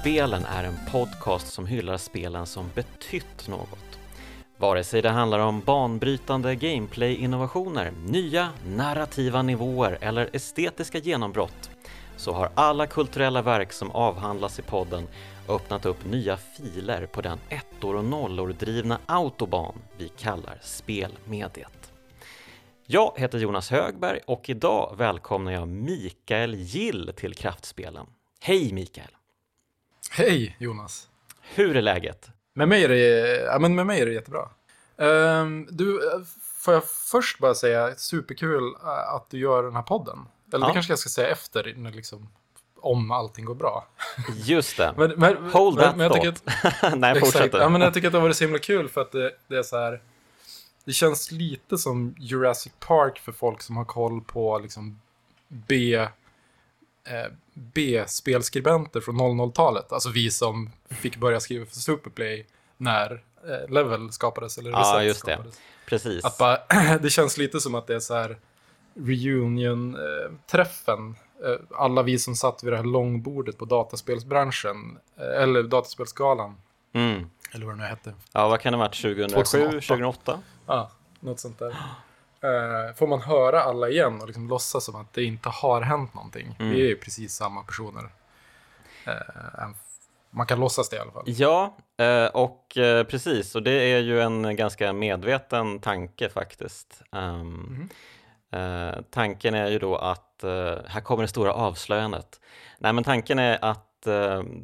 Spelen är en podcast som hyllar spelen som betytt något. Vare sig det handlar om banbrytande gameplay-innovationer, nya narrativa nivåer eller estetiska genombrott så har alla kulturella verk som avhandlas i podden öppnat upp nya filer på den ettor och nollor drivna autoban vi kallar spelmediet. Jag heter Jonas Högberg och idag välkomnar jag Mikael Gill till Kraftspelen. Hej Mikael! Hej Jonas! Hur är läget? Med mig är det, ja, men med mig är det jättebra. Um, du, får jag först bara säga superkul uh, att du gör den här podden. Eller Ja. det kanske jag ska säga efter, när liksom, om allting går bra. Just det. Men, men, Hold men, that men jag thought. att, Nej, fortsätt. ja, men jag tycker att det har varit så himla kul för att det, det är så här. Det känns lite som Jurassic Park för folk som har koll på liksom B, eh, B-spelskribenter från 00-talet. Alltså vi som fick börja skriva för Superplay när eh, Level skapades. Eller Ja, Reset just det. skapades. Precis. Att bara, det känns lite som att det är så här reunion-träffen. Eh, alla vi som satt vid det här långbordet på dataspelsbranschen, eh, eller dataspelsgalan, Mm. eller vad det nu hette. Ja, vad kan det ha varit? 2007, 2008. 2008? Ja, något sånt där. Eh, får man höra alla igen och liksom låtsas som att det inte har hänt någonting. Mm. Vi är ju precis samma personer. Eh, man kan låtsas det i alla fall. Ja, eh, och eh, precis, och det är ju en ganska medveten tanke faktiskt. Mhm. eh, tanken är ju då att, här kommer det stora avslöjandet. Nej, men tanken är att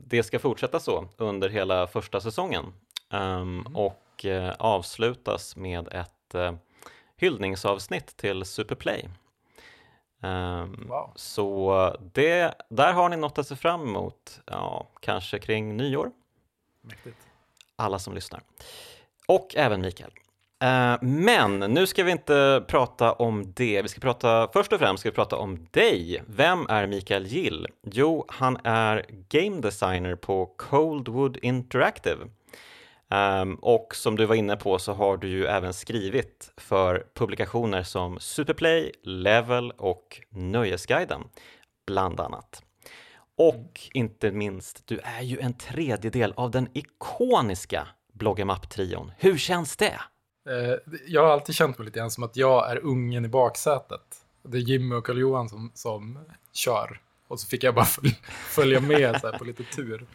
det ska fortsätta så under hela första säsongen Ehm, och eh, avslutas med ett hyllningsavsnitt till Superplay. Ehm, Wow. Så det, där har ni något att se fram emot, ja, kanske kring nyår Mäktigt. alla som lyssnar. Och även Mikael. Eh, Men nu ska vi inte prata om det. Vi ska prata, först och främst ska vi prata om dig. Vem är Mikael Gill? Jo, han är game designer på Coldwood Interactive. Um, och som du var inne på så har du ju även skrivit för publikationer som Superplay, Level och Nöjesguiden, bland annat. Och inte minst, du är ju en tredjedel av den ikoniska Bloggemapp-trion. Hur känns det? Eh, jag har alltid känt mig lite grann som att jag är ungen i baksätet. Det är Jimmy och Karl-Johan som, som kör. Och så fick jag bara följa, följa med så här, på lite tur.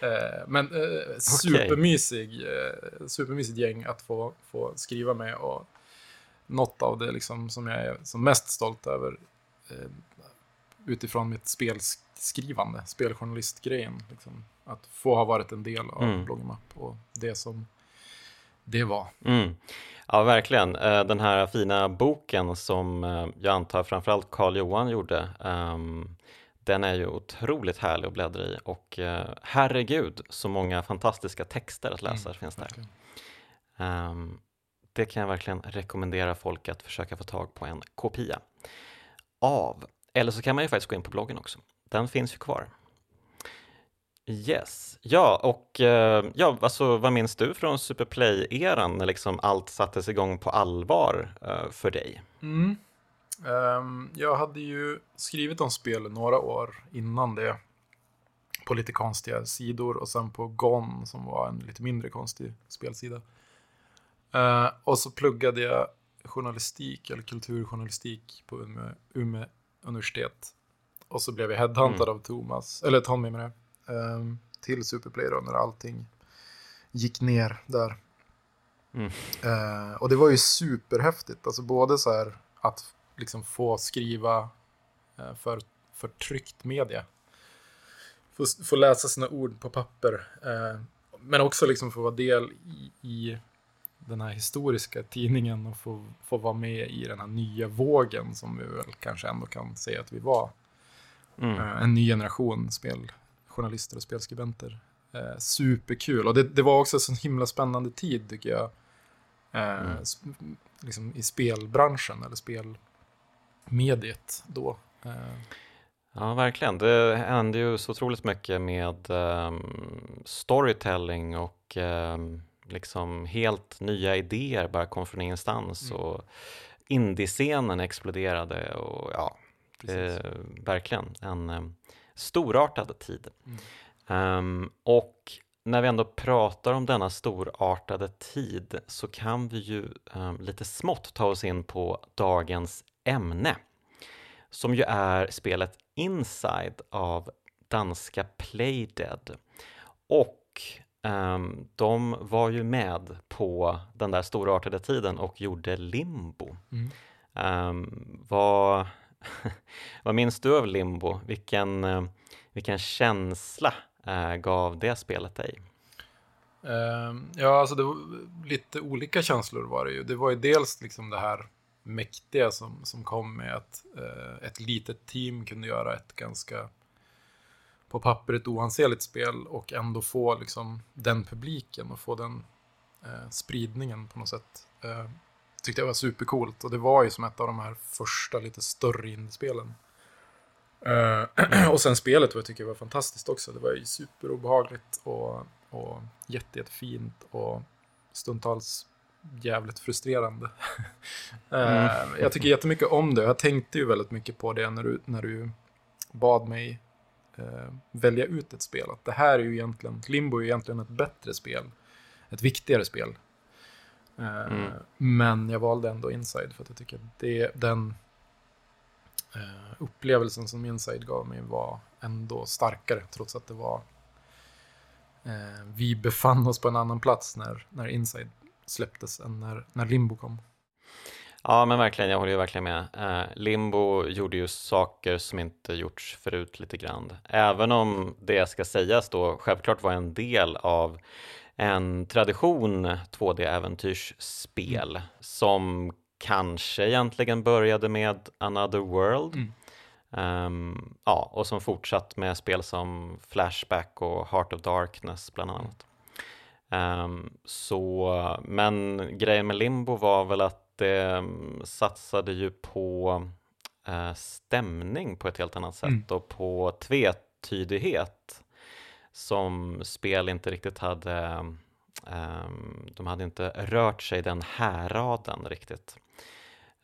Eh, men eh, supermysig, eh, supermysigt gäng att få, få skriva med. Och något av det liksom, som jag är som mest stolt över eh, utifrån mitt spelskrivande, speljournalistgrejen. Liksom, att få ha varit en del av Mm. Bloggemapp och det som det var. Mm. Ja, verkligen. Eh, Den här fina boken som eh, jag antar framförallt Carl Johan gjorde, ehm, den är ju otroligt härlig att bläddra i och eh, herregud så många fantastiska texter att läsa Mm, finns där. verkligen. Ehm, det kan jag verkligen rekommendera folk att försöka få tag på en kopia av. Eller så kan man ju faktiskt gå in på bloggen också. Den finns ju kvar. Yes, ja och eh, ja, alltså, vad minns du från Superplay-eran när liksom allt sattes igång på allvar eh, för dig? Mm. Ehm, jag hade ju skrivit om spel några år innan det. På lite konstiga sidor och sen på GON som var en lite mindre konstig spelsida. Eh, och så pluggade jag journalistik eller kulturjournalistik på Umeå, Umeå universitet. Och så blev jag headhuntad av Thomas, eller Tommy med det, ehm, till Superplay då när allting gick ner där. Mm. Och det var ju superhäftigt. Alltså både så här att liksom få skriva eh, för, för tryckt media. Få, få läsa sina ord på papper. Eh, men också liksom få vara del i, i den här historiska tidningen och få, få vara med i den här nya vågen som vi väl kanske ändå kan säga att vi var. Mm. Eh, en ny generation speljournalister och spelskribenter. Eh, superkul. Och det, det var också en sån himla spännande tid tycker jag. Eh, Mm. liksom i spelbranschen eller spelmediet då. Eh, Ja, verkligen. Det hände ju så otroligt mycket med ehm, storytelling och ehm, liksom helt nya idéer bara kom från ingenstans Mm. och indiescenen exploderade och ja, är verkligen en um, storartad tid. Mm. Um, och när vi ändå pratar om denna storartade tid så kan vi ju um, lite smått ta oss in på dagens ämne som ju är spelet Inside av danska Playdead. Och um, de var ju med på den där storartade tiden och gjorde Limbo. Mm. Um, vad, vad minns du av Limbo? Vilken, vilken känsla uh, gav det spelet dig? Uh, ja, alltså det var lite olika känslor var det ju. Det var ju dels liksom det här mäktiga som, som kom med att eh, ett litet team kunde göra ett ganska på pappret oansenligt spel och ändå få liksom den publiken och få den eh, spridningen på något sätt eh, tyckte jag var supercoolt. Och det var ju som ett av de här första lite större indiespelen. Eh, och sen spelet vad jag tycker var fantastiskt också. Det var ju superobehagligt och, och jätte, jättefint och stundtals jävligt frustrerande. uh, mm. Jag tycker jättemycket om det. Jag tänkte ju väldigt mycket på det när du, när du bad mig uh, välja ut ett spel. Att det här är ju egentligen, Limbo är ju egentligen ett bättre spel. Ett viktigare spel Mm. Men jag valde ändå Inside för att jag tycker att det, den uh, upplevelsen som Inside gav mig var ändå starkare trots att det var uh, vi befann oss på en annan plats när, när Inside släpptes än när, när Limbo kom. Ja men verkligen, jag håller ju verkligen med. Uh, Limbo gjorde ju saker som inte gjorts förut lite grann. Även om det ska sägas då självklart var en del av en tradition 2D-äventyrsspel mm. som kanske egentligen började med Another World. Mm. Um, ja, och som fortsatt med spel som Flashback och Heart of Darkness bland annat. Um, så, men grejen med Limbo var väl att det um, satsade ju på uh, stämning på ett helt annat sätt mm. och på tvetydighet som spel inte riktigt hade um, de hade inte rört sig den häraden riktigt.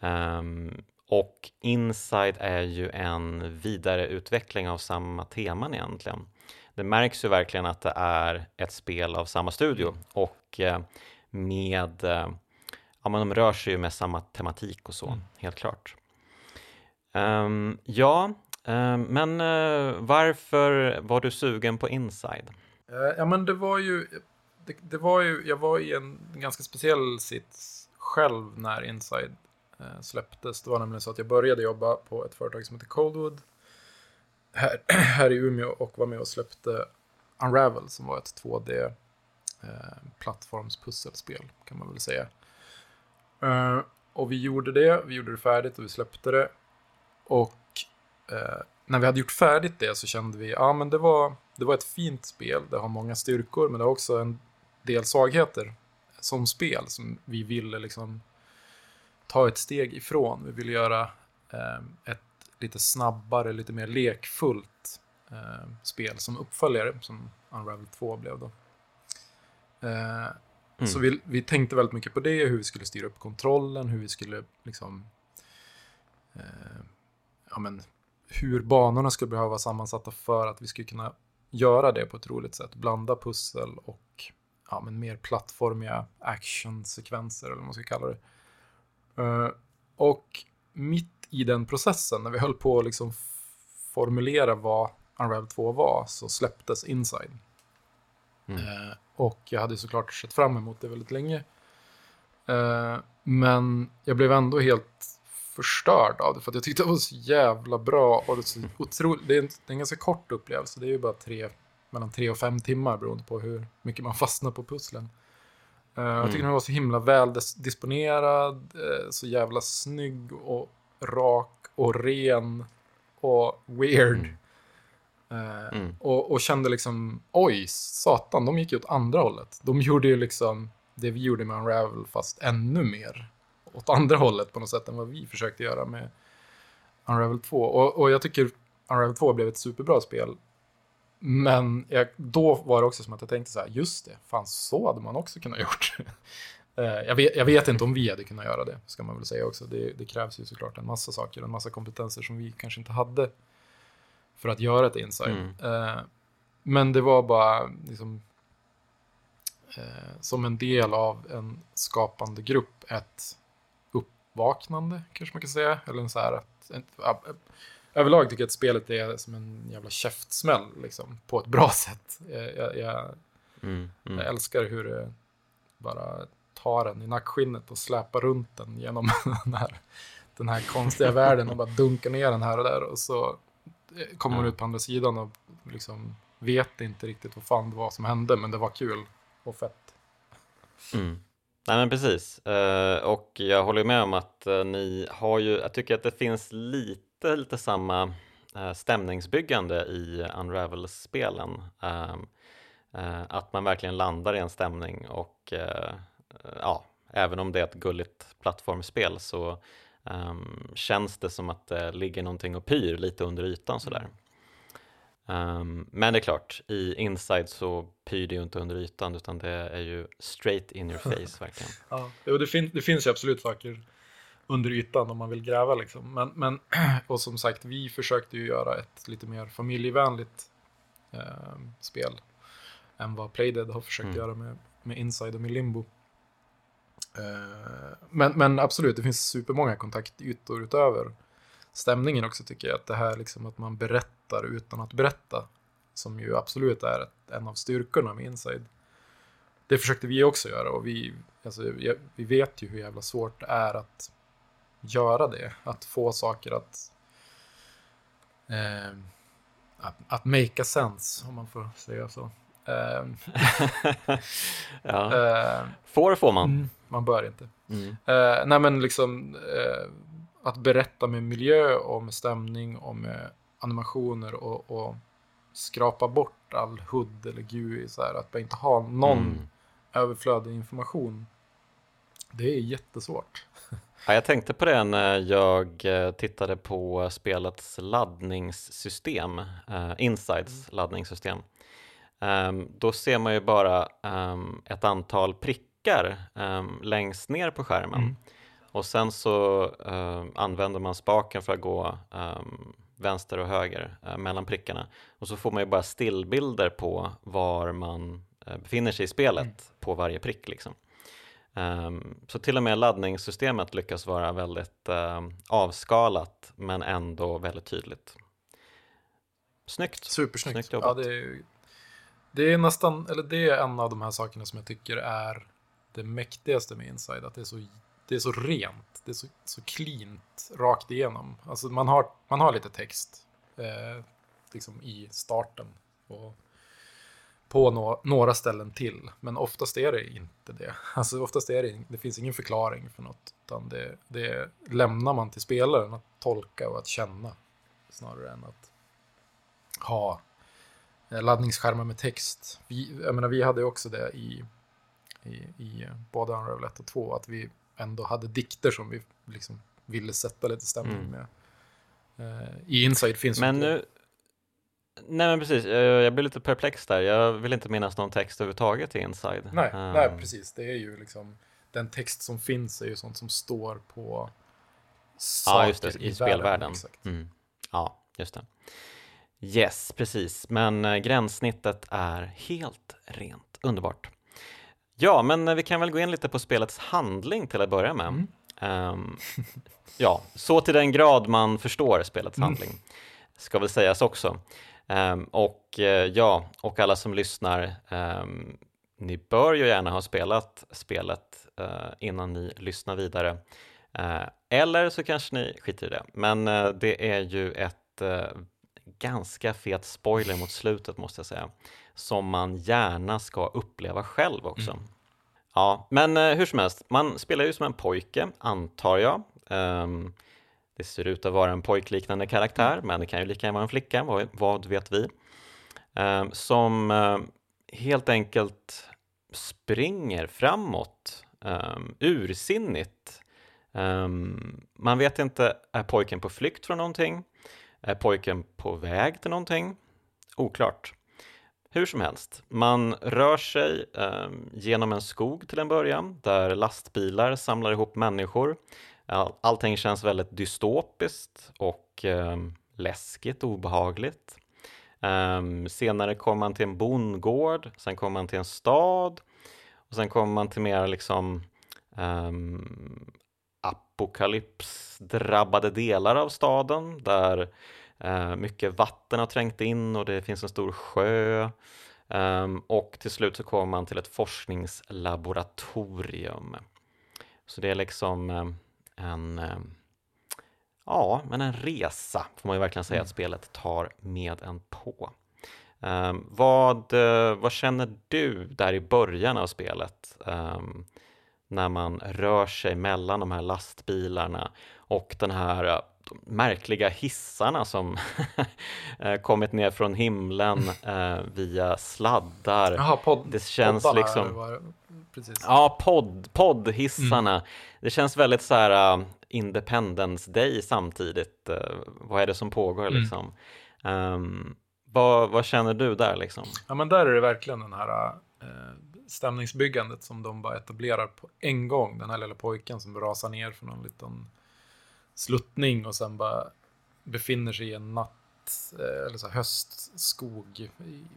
Um, och Inside är ju en vidareutveckling av samma teman egentligen. Det märks ju verkligen att det är ett spel av samma studio och uh, med, uh, ja men de rör sig ju med samma tematik och så, mm. helt klart. Um, ja, Eh, men eh, varför var du sugen på Inside? Eh, ja, men det var ju... Det, det, var ju, jag var i en ganska speciell sits själv när Inside släpptes. Det var nämligen så att jag började jobba på ett företag som heter Coldwood här, här i Umeå och var med och släppte Unravel som var ett 2D eh, plattformspusselspel kan man väl säga. Eh, och vi gjorde det, vi gjorde det färdigt och vi släppte det. Och eh, när vi hade gjort färdigt det så kände vi, ja men det var, det var ett fint spel, det har många styrkor men det har också en del svagheter som spel som vi ville liksom ta ett steg ifrån. Vi ville göra eh, ett lite snabbare, lite mer lekfullt eh, spel som uppföljare, som Unravel 2 blev då. Eh, mm. Så vi, vi tänkte väldigt mycket på det, hur vi skulle styra upp kontrollen, hur vi skulle liksom eh, ja, men, hur banorna skulle behöva vara sammansatta för att vi skulle kunna göra det på ett roligt sätt. Blanda pussel och ja, men mer plattformiga actionsekvenser eller vad man ska kalla det. Uh, och mitt i den processen, när vi höll på att liksom formulera vad Unravel 2 var, så släpptes Inside. Mm. Uh, och jag hade såklart sett fram emot det väldigt länge. Uh, men jag blev ändå helt förstörd av det. För jag tyckte det var så jävla bra. Och det, är så otroligt, det, är en, det är en ganska kort upplevelse. Det är ju bara tre, mellan tre och fem timmar beroende på hur mycket man fastnar på pusslen. Uh, mm. Jag tycker mm. den var så himla väl disponerad, uh, så jävla snygg och rak och ren och weird. Mm. Uh, mm. Och, och, kände liksom, oj, satan, de gick ju åt andra hållet. De gjorde ju liksom det vi gjorde med Unravel fast ännu mer åt andra hållet på något sätt än vad vi försökte göra med Unravel 2. Och, och jag tycker Unravel 2 blev ett superbra spel. Men jag, då var det också som att jag tänkte så här, just det, fan så hade man också kunnat gjort. Eh, jag, vet, jag vet inte om vi hade kunnat göra det, ska man väl säga också. Det, det, krävs ju såklart en massa saker, en massa kompetenser som vi kanske inte hade för att göra ett inside. Mm. Uh, men det var bara liksom, eh, som en del av en skapande grupp ett uppvaknande, kanske man kan säga. Eller en så här, att, en, överlag tycker jag att spelet är som en jävla käftsmäll liksom, på ett bra sätt. Jag, jag, jag, mm, mm. jag älskar hur det bara tar en i nackskinnet och släpar runt den genom den här, den här konstiga världen och bara dunkar ner den här och där. Och så kommer man ut på andra sidan och liksom vet inte riktigt vad fan det var som hände, men det var kul och fett. Mm. Nej men precis, uh, och jag håller med om att uh, ni har ju, jag tycker att det finns lite, lite samma stämningsbyggande i Unravel-spelen. Um, att man verkligen landar i en stämning och ja, även om det är ett gulligt plattformsspel så um, känns det som att det ligger någonting och pyr lite under ytan sådär. Um, men det är klart, i Inside så pyr det ju inte under ytan utan det är ju straight in your face verkligen. ja, jo, det, fin det finns ju absolut saker under ytan om man vill gräva liksom. Men, men och som sagt, vi försökte ju göra ett lite mer familjevänligt eh, spel än vad Playdead har försökt mm. göra med, med Inside och med Limbo. Eh, men, men absolut, det finns supermånga kontaktytor utöver stämningen också tycker jag. Att det här liksom att man berättar utan att berätta. Som ju absolut är ett, en av styrkorna med Inside. Det försökte vi också göra och vi, alltså, vi vet ju hur jävla svårt det är att göra det. Att få saker att eh, att, att make a sense, om man får säga så. Eh, ja. eh, får får man. Mm, man bör inte. Mm. Eh, nej men liksom eh, att berätta med miljö och med stämning och med animationer och, och skrapa bort all HUD eller GUI. Så här, att bara inte ha någon mm. överflödig information. Det är jättesvårt. Ja, jag tänkte på det när jag eh, tittade på spelets laddningssystem, uh, Insides mm. laddningssystem. Um, då ser man ju bara um, ett antal prickar um, längst ner på skärmen. Mm. Och sen så uh, använder man spaken för att gå um, vänster och höger uh, mellan prickarna. Och så får man ju bara stillbilder på var man uh, befinner sig i spelet mm. på varje prick. Liksom. Um, så till och med laddningssystemet lyckas vara väldigt avskalat men ändå väldigt tydligt. Snyggt! Supersnyggt! Snyggt jobbat. Ja, det, är, det är nästan, eller det är en av de här sakerna som jag tycker är det mäktigaste med Inside, att det är så det är så rent, det är så, så cleant rakt igenom. Alltså man har, man har lite text eh, liksom i starten och på no några ställen till, men oftast är det inte det. Alltså oftast är det, det finns ingen förklaring för något, utan det, det lämnar man till spelaren att tolka och att känna snarare än att ha laddningsskärmar med text. Vi, jag menar, vi hade också det i, i, i både Unravel 1 och 2, att vi ändå hade dikter som vi liksom ville sätta lite stämning mm. med. Uh, I Inside finns men nu, Nej men precis, jag blir lite perplex där. Jag vill inte minnas någon text överhuvudtaget i Inside. Nej, um... nej precis. Det är ju liksom den text som finns är ju sånt som står på saker ja, just det, i, i spelvärlden. Mm. Ja, just det. Yes, precis. Men eh, gränssnittet är helt rent. Underbart. Ja, men eh, vi kan väl gå in lite på spelets handling till att börja med. Mm. Um, ja, så till den grad man förstår spelets mm. handling, ska väl sägas också. Um, och uh, ja, och alla som lyssnar, um, ni bör ju gärna ha spelat spelet uh, innan ni lyssnar vidare. Uh, eller så kanske ni skiter i det, men det är ju ett ganska fet spoiler mot slutet måste jag säga, som man gärna ska uppleva själv också. Mm. Ja, men eh, hur som helst, man spelar ju som en pojke, antar jag. Um, det ser ut att vara en pojkliknande karaktär, men det kan ju lika gärna vara en flicka, vad, vad vet vi? Um, som uh, helt enkelt springer framåt, um, ursinnigt. Um, man vet inte, är pojken på flykt från någonting? Är pojken på väg till någonting? Oklart. Hur som helst, man rör sig eh, genom en skog till en början där lastbilar samlar ihop människor. Allting känns väldigt dystopiskt och eh, läskigt och obehagligt. Eh, senare kommer man till en bondgård, sen kommer man till en stad och sen kommer man till mer liksom ehm, apokalypsdrabbade delar av staden där uh, mycket vatten har trängt in och det finns en stor sjö. Um, och till slut så kommer man till ett forskningslaboratorium. Så det är liksom um, en Ja, men en resa får man ju verkligen säga mm. att spelet tar med en på. Um, vad, uh, vad känner du där i början av spelet um, när man rör sig mellan de här lastbilarna och den här uh, märkliga hissarna som uh, kommit ner från himlen via sladdar. Jaha, pod det känns liksom... Var... Precis. Ja, podd, poddhissarna. Mm. Det känns väldigt så här Independence Day samtidigt. Uh, vad är det som pågår mm. liksom? Um, vad, vad, känner du där liksom? Ja, men där är det verkligen den här uh, stämningsbyggandet som de bara etablerar på en gång. Den här lilla pojken som rasar ner från en liten sluttning och sen bara befinner sig i en natt eh, eller så höstskog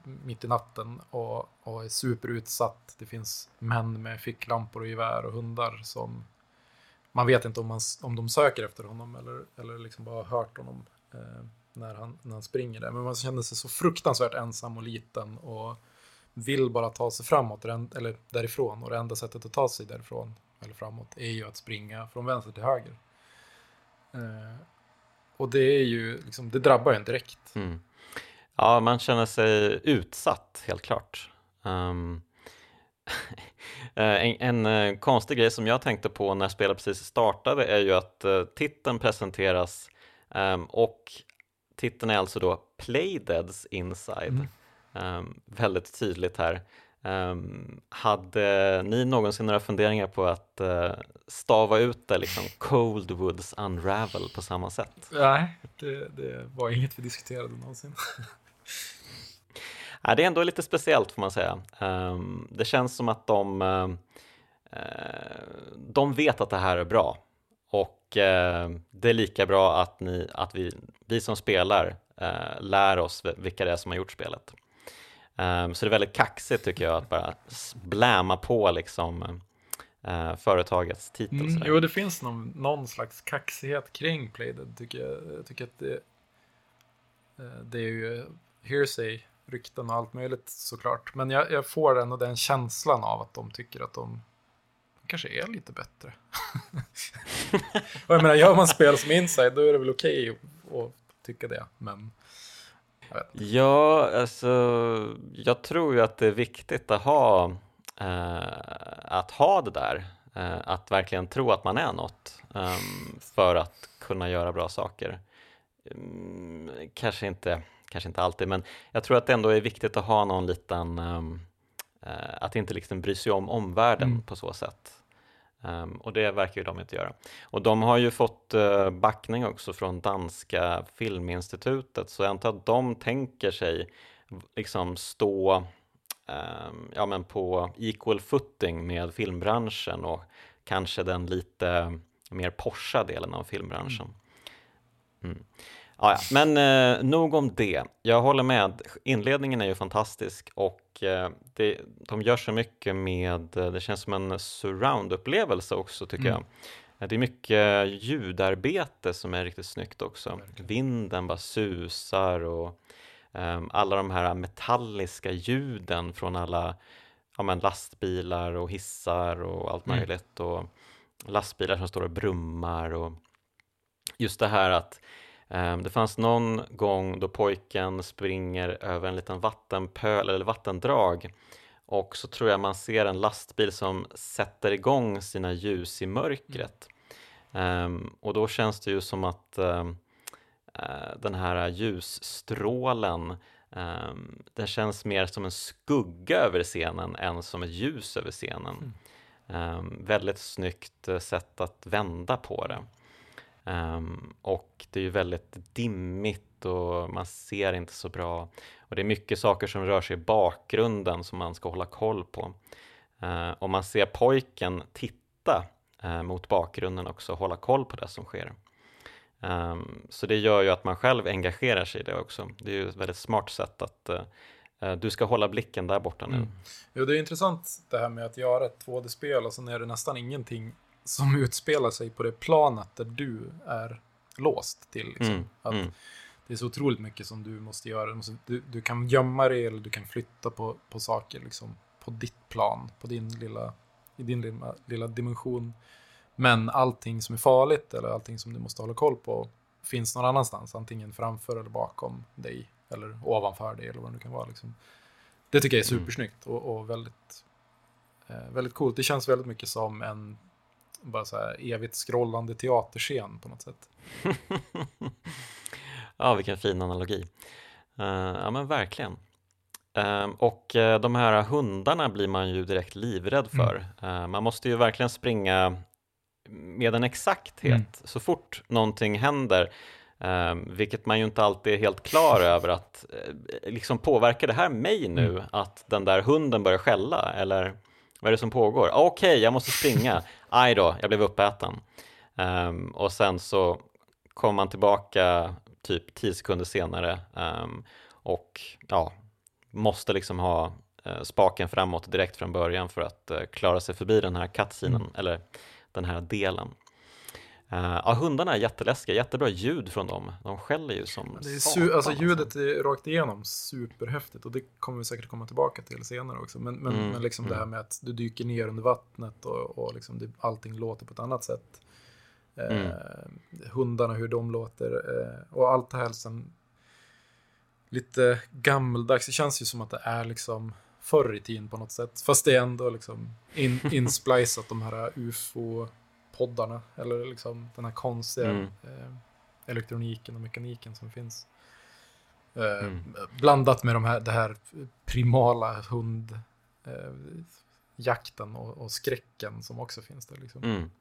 mitt i natten och, och är superutsatt. Det finns män med ficklampor och gevär och hundar som man vet inte om, man, om de söker efter honom eller, eller liksom bara har hört honom eh, när, han, när han springer där. Men man känner sig så fruktansvärt ensam och liten och vill bara ta sig framåt eller därifrån. Och det enda sättet att ta sig därifrån eller framåt är ju att springa från vänster till höger. Eh, och det är ju, liksom, det drabbar en direkt. Mm. Ja, man känner sig utsatt helt klart. Um, Eh, en, en, eh, konstig grej som jag tänkte på när spelet precis startade är ju att uh, titeln presenteras um, och titeln är alltså då Playdeads Inside. Mm. Um, väldigt tydligt här. Um, hade ni någonsin några funderingar på att uh, stava ut det liksom Cold Woods Unravel på samma sätt? Nej, det, det var inget vi diskuterade någonsin. Ja, det är ändå lite speciellt får man säga. Um, det känns som att de, uh, de vet att det här är bra och uh, det är lika bra att, ni, att vi, vi som spelar lär oss vilka det är som har gjort spelet. Um, så det är väldigt kaxigt tycker jag att bara bläma på liksom uh, företagets titel. Mm, jo, det finns någon, någon slags kaxighet kring Playdead tycker jag. Jag tycker att det, det är ju hearsay rykten och allt möjligt såklart. Men jag, jag får ändå den känslan av att de tycker att de kanske är lite bättre. och jag menar, gör man spel som inside då är det väl okej okay att tycka det. Men Ja, alltså jag tror ju att det är viktigt att ha, eh, att ha det där. Eh, att verkligen tro att man är något eh, för att kunna göra bra saker. Mm, kanske inte kanske inte alltid, men jag tror att det ändå är viktigt att ha någon liten, um, uh, att inte liksom bry sig om omvärlden mm. på så sätt. Um, och det verkar ju de inte göra. Och de har ju fått uh, backning också från danska filminstitutet, så jag antar att de tänker sig liksom stå um, ja, men på equal footing med filmbranschen och kanske den lite mer Porsche delen av filmbranschen. Mm. Ja, ja. Men eh, nog om det. Jag håller med. Inledningen är ju fantastisk och eh, det, de gör så mycket med, eh, det känns som en surround-upplevelse också tycker mm. jag. Det är mycket ljudarbete som är riktigt snyggt också. Verkligen. Vinden bara susar och um, alla de här metalliska ljuden från alla ja, men lastbilar och hissar och allt mm. möjligt och lastbilar som står och brummar och just det här att det fanns någon gång då pojken springer över en liten vattenpöl eller vattendrag och så tror jag man ser en lastbil som sätter igång sina ljus i mörkret. Um, och då känns det ju som att um, uh, den här ljusstrålen um, den känns mer som en skugga över scenen än som ett ljus över scenen. Mm. väldigt snyggt eh, sätt att vända på det. Um, och det är ju väldigt dimmigt och man ser inte så bra. Och det är mycket saker som rör sig i bakgrunden som man ska hålla koll på. Ehm, uh, och man ser pojken titta uh, mot bakgrunden också och hålla koll på det som sker. Um, så det gör ju att man själv engagerar sig i det också. Det är ju ett väldigt smart sätt att uh, du ska hålla blicken där borta nu. Mm. Jo, det är intressant det här med att göra ett 2D-spel och sen är det nästan ingenting som utspelar sig på det planet där du är låst till. Liksom. Mm. Att mm. Det är så otroligt mycket som du måste göra. Du, du kan gömma dig eller du kan flytta på, på saker liksom, på ditt plan, på din lilla, i din lilla, lilla dimension. Men allting som är farligt eller allting som du måste hålla koll på finns någon annanstans, antingen framför eller bakom dig eller ovanför dig eller vad det nu kan vara. Liksom. Det tycker jag är mm. supersnyggt och, och väldigt, eh, väldigt coolt. Det känns väldigt mycket som en bara så här evigt scrollande teaterscen på något sätt. ja, vilken fin analogi. Uh, ja, men verkligen. Uh, och uh, de här hundarna blir man ju direkt livrädd för. Mm. man måste ju verkligen springa med en exakthet mm. så fort någonting händer. vilket man ju inte alltid är helt klar över att liksom påverkar det här mig nu mm. att den där hunden börjar skälla eller vad är det som pågår? Okej, okay, jag måste springa. Aj då, jag blev uppäten. Um, och sen så kommer man tillbaka typ 10 sekunder senare um, och ja, måste liksom ha uh, spaken framåt direkt från början för att uh, klara sig förbi den här cutscenen, mm. eller den här delen. Uh, ja, hundarna är jätteläskiga, jättebra ljud från dem. De skäller ju som det är satan, alltså, Ljudet är rakt igenom superhäftigt och det kommer vi säkert komma tillbaka till senare också. Men, men, mm, men liksom mm. det här med att du dyker ner under vattnet och, och liksom det, allting låter på ett annat sätt. Uh, mm. Hundarna, hur de låter uh, och allt det här liksom lite gammeldags. Det känns ju som att det är liksom förr i tiden på något sätt. Fast det är ändå liksom in, insplicat de här ufo poddarna eller liksom den här konstiga mm. eh, elektroniken och mekaniken som finns. Eh, mm. Blandat med de här, det här primala hundjakten eh, och, och, skräcken som också finns där. Liksom. Mm.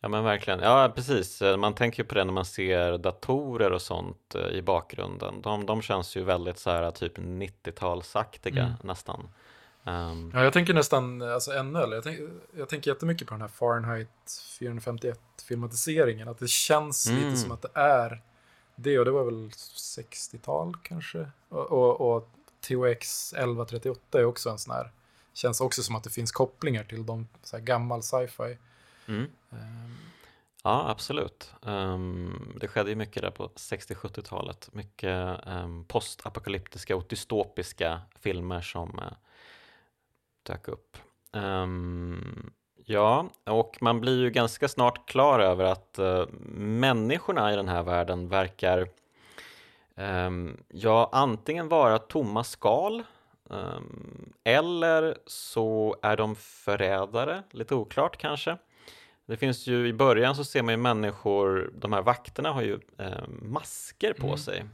Ja men verkligen, ja precis. Man tänker på det när man ser datorer och sånt eh, i bakgrunden. De, de känns ju väldigt så här typ 90-talsaktiga mm. nästan. Um, ja, jag tänker nästan alltså, ännu eller jag, tänk, jag tänker jättemycket på den här Fahrenheit 451-filmatiseringen. Att det känns mm. lite som att det är det, och det var väl 60-tal kanske. Och, och, och THX 1138 är också en sån här, känns också som att det finns kopplingar till de så här gammal sci-fi. Mm. Um, ja, absolut. Um, det skedde ju mycket där på 60-70-talet. Mycket um, postapokalyptiska och dystopiska filmer som uh, dök upp. Um, ja, och man blir ju ganska snart klar över att uh, människorna i den här världen verkar um, ja, antingen vara tomma skal um, eller så är de förrädare, lite oklart kanske. Det finns ju i början så ser man ju människor, de här vakterna har ju eh, masker på mm. sig